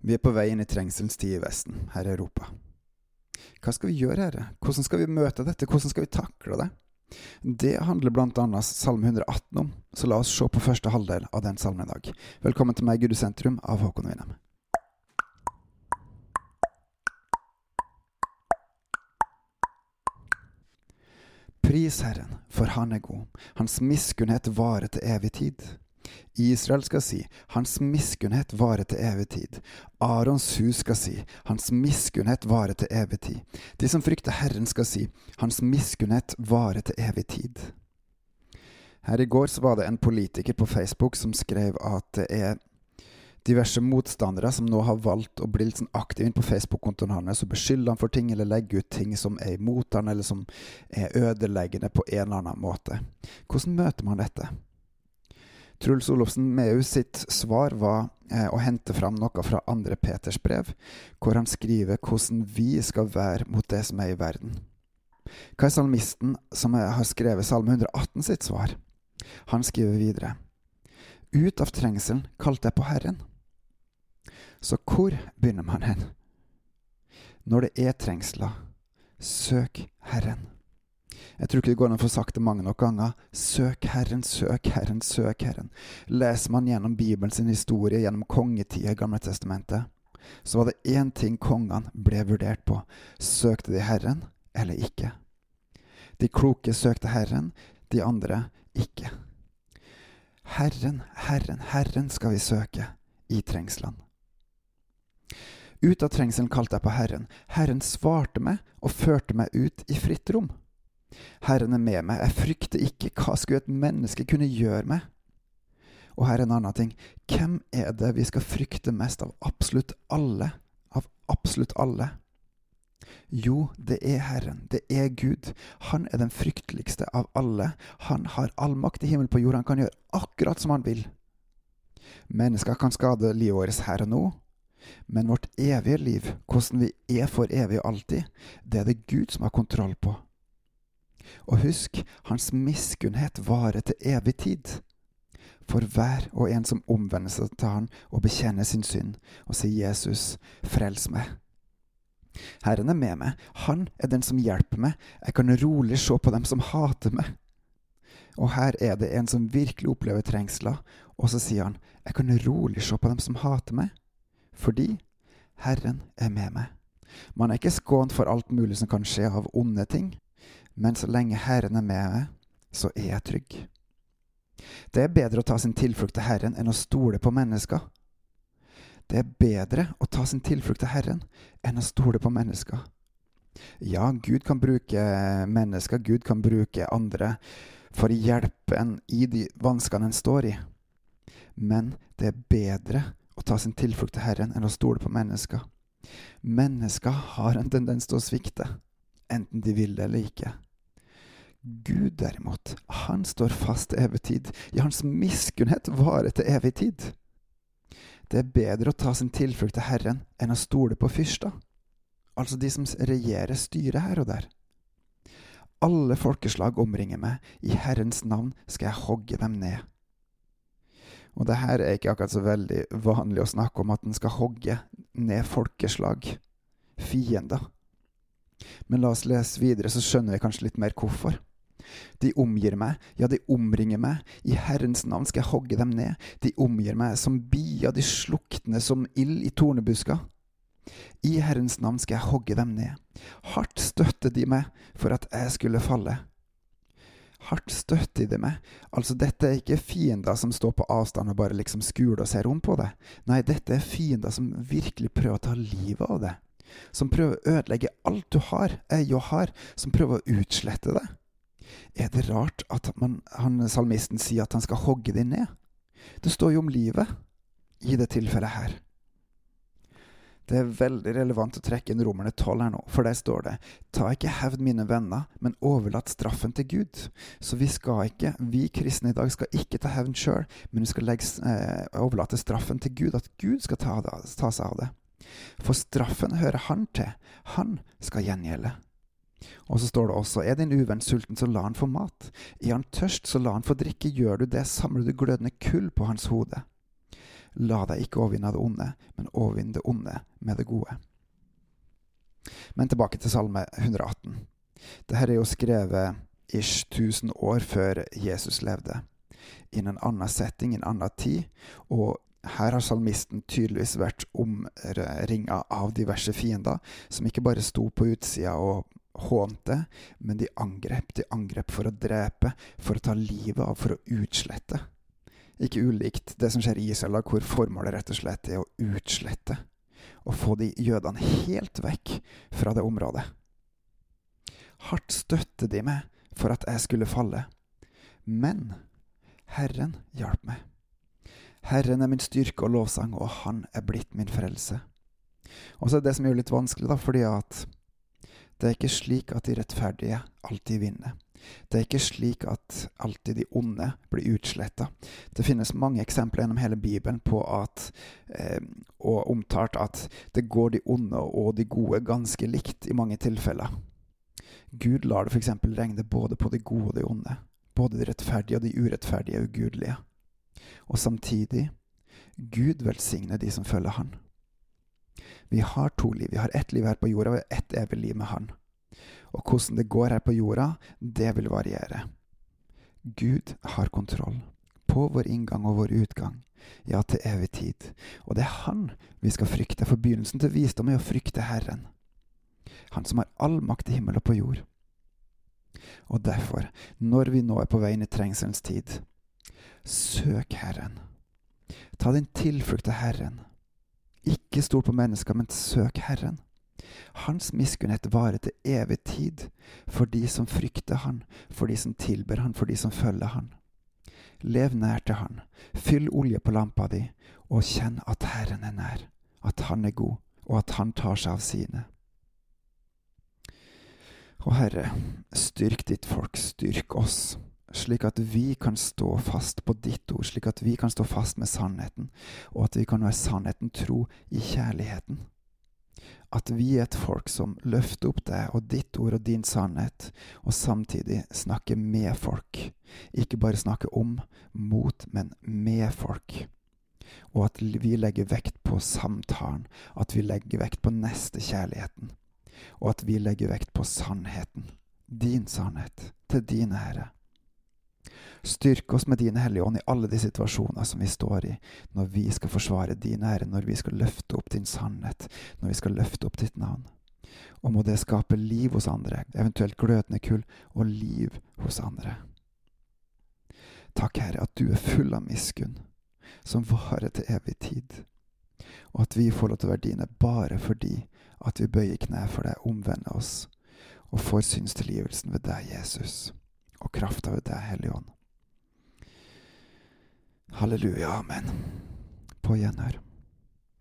Vi er på vei inn i trengselens tid i Vesten, her i Europa. Hva skal vi gjøre, Herre? Hvordan skal vi møte dette? Hvordan skal vi takle det? Det handler blant annet Salme 118 om, så la oss se på første halvdel av den salmen i dag. Velkommen til meg, Gud i sentrum, av Håkon Winnem. Pris Herren, for Han er god. Hans miskunnhet varer til evig tid. Israel skal si, Hans miskunnhet varer til evig tid. Arons hus skal si, Hans miskunnhet varer til evig tid. De som frykter Herren skal si, Hans miskunnhet varer til evig tid. Her i går så var det en politiker på Facebook som skrev at det er diverse motstandere som nå har valgt å bli litt sånn aktive inn på Facebook-kontoen hans og beskylde han for ting eller legge ut ting som er imot han, eller som er ødeleggende på en eller annen måte. Hvordan møter man dette? Truls Olofsen Mehus sitt svar var eh, å hente fram noe fra andre Peters brev, hvor han skriver hvordan vi skal være mot det som er i verden. Hva er salmisten som har skrevet Salme 118 sitt svar? Han skriver videre. Ut av trengselen kalte jeg på Herren. Så hvor begynner man hen? Når det er trengsler, søk Herren. Jeg tror ikke det går an å få sagt det mange nok ganger. Søk Herren, søk Herren, søk Herren. Leser man gjennom Bibelen sin historie, gjennom kongetida i Gamle Testamentet, så var det én ting kongene ble vurdert på. Søkte de Herren eller ikke? De kloke søkte Herren, de andre ikke. Herren, Herren, Herren skal vi søke i trengslene. Ut av trengselen kalte jeg på Herren. Herren svarte meg og førte meg ut i fritt rom. Herren er med meg, jeg frykter ikke, hva skulle et menneske kunne gjøre meg? Og her er en annen ting, hvem er det vi skal frykte mest av absolutt alle? Av absolutt alle? Jo, det er Herren, det er Gud. Han er den frykteligste av alle. Han har all makt i himmelen på jord, han kan gjøre akkurat som han vil. Mennesker kan skade livet vårt her og nå, men vårt evige liv, hvordan vi er for evig og alltid, det er det Gud som har kontroll på. Og husk, hans miskunnhet varer til evig tid. For hver og en som omvender seg til han og bekjenner sin synd og sier Jesus, frels meg. Herren er med meg, han er den som hjelper meg, jeg kan rolig se på dem som hater meg. Og her er det en som virkelig opplever trengsler, og så sier han, jeg kan rolig se på dem som hater meg, fordi Herren er med meg. Man er ikke skånt for alt mulig som kan skje av onde ting, men så lenge Herren er med meg, så er jeg trygg. Det er bedre å ta sin tilflukt til Herren enn å stole på mennesker. Det er bedre å ta sin tilflukt til Herren enn å stole på mennesker. Ja, Gud kan bruke mennesker, Gud kan bruke andre for å hjelpe en i de vanskene en står i. Men det er bedre å ta sin tilflukt til Herren enn å stole på mennesker. Mennesker har en tendens til å svikte enten de vil det eller ikke. Gud derimot, han står fast til evig tid. Ja, hans miskunnhet varer til evig tid. Det er bedre å ta sin tilflukt til Herren enn å stole på fyrster, altså de som regjerer styret her og der. Alle folkeslag omringer meg, i Herrens navn skal jeg hogge dem ned. Og det her er ikke akkurat så veldig vanlig å snakke om at en skal hogge ned folkeslag, fiender. Men la oss lese videre, så skjønner vi kanskje litt mer hvorfor. De omgir meg, ja, de omringer meg, i Herrens navn skal jeg hogge dem ned. De omgir meg som bier, de slukner som ild i tornebuska. I Herrens navn skal jeg hogge dem ned. Hardt støtter de meg for at jeg skulle falle. Hardt støtter de meg. Altså, dette er ikke fiender som står på avstand og bare liksom skuler og ser om på det. Nei, dette er fiender som virkelig prøver å ta livet av det som prøver å ødelegge alt du har, jeg har, som prøver å utslette det. Er det rart at man, han, salmisten sier at han skal hogge dem ned? Det står jo om livet i det tilfellet her. Det er veldig relevant å trekke inn Romerne 12 her nå, for der står det Ta ikke hevd mine venner, men overlat straffen til Gud. Så vi skal ikke, vi kristne i dag skal ikke ta hevn sjøl, men vi skal legge, eh, overlate straffen til Gud, at Gud skal ta, ta seg av det. For straffen hører han til, han skal gjengjelde. Og så står det også, er din uvenn sulten, så la han få mat. Er han tørst, så la han få drikke. Gjør du det, samler du glødende kull på hans hode. La deg ikke overvinne av det onde, men overvinn det onde med det gode. Men tilbake til Salme 118. Dette er jo skrevet ish 1000 år før Jesus levde, i en annen setting, i en annen tid, og her har salmisten tydeligvis vært omringa av diverse fiender, som ikke bare sto på utsida og hånte, men de angrep. De angrep for å drepe, for å ta livet av, for å utslette. Ikke ulikt det som skjer i Israel, hvor formålet rett og slett er å utslette. Og få de jødene helt vekk fra det området. Hardt støtte de meg for at jeg skulle falle. Men Herren hjalp meg. Herren er min styrke og lovsang, og Han er blitt min frelse. Og så er det som gjør det litt vanskelig, da, fordi at det er ikke slik at de rettferdige alltid vinner. Det er ikke slik at alltid de onde blir utsletta. Det finnes mange eksempler gjennom hele Bibelen på at, eh, og omtalt at det går de onde og de gode ganske likt i mange tilfeller. Gud lar det f.eks. regne både på de gode og de onde. Både de rettferdige og de urettferdige ugudelige. Og samtidig Gud velsigner de som følger Han. Vi har to liv. Vi har ett liv her på jorda og ett evig liv med Han. Og hvordan det går her på jorda, det vil variere. Gud har kontroll på vår inngang og vår utgang, ja, til evig tid. Og det er Han vi skal frykte, for begynnelsen til visdom er å frykte Herren. Han som har all makt i himmel og på jord. Og derfor, når vi nå er på vei inn i trengselens tid, søk Herren. Ta din tilflukt til Herren. Ikke stol på mennesker, men søk Herren. Hans miskunnhet varer til evig tid for de som frykter Han, for de som tilber Han, for de som følger Han. Lev nær til Han, fyll olje på lampa di, og kjenn at Herren er nær, at Han er god, og at Han tar seg av sine. Og Herre, styrk ditt folk, styrk oss, slik at vi kan stå fast på ditt ord, slik at vi kan stå fast med sannheten, og at vi kan være sannheten tro i kjærligheten. At vi er et folk som løfter opp deg og ditt ord og din sannhet, og samtidig snakker med folk. Ikke bare snakker om, mot, men med folk. Og at vi legger vekt på samtalen, at vi legger vekt på nestekjærligheten og at vi legger vekt på sannheten, din sannhet, til din ære. Styrk oss med din Hellige Ånd i alle de situasjoner som vi står i, når vi skal forsvare din ære, når vi skal løfte opp din sannhet, når vi skal løfte opp ditt navn. Og må det skape liv hos andre, eventuelt glødende kull, og liv hos andre. Takk, Herre, at du er full av miskunn, som varer til evig tid, og at vi får lov til å være dine bare fordi at vi bøyer kne for deg, omvender oss og får synstilgivelsen ved deg, Jesus, og krafta ved deg, Hellige Ånd. Halleluja, amen. På gjenhør.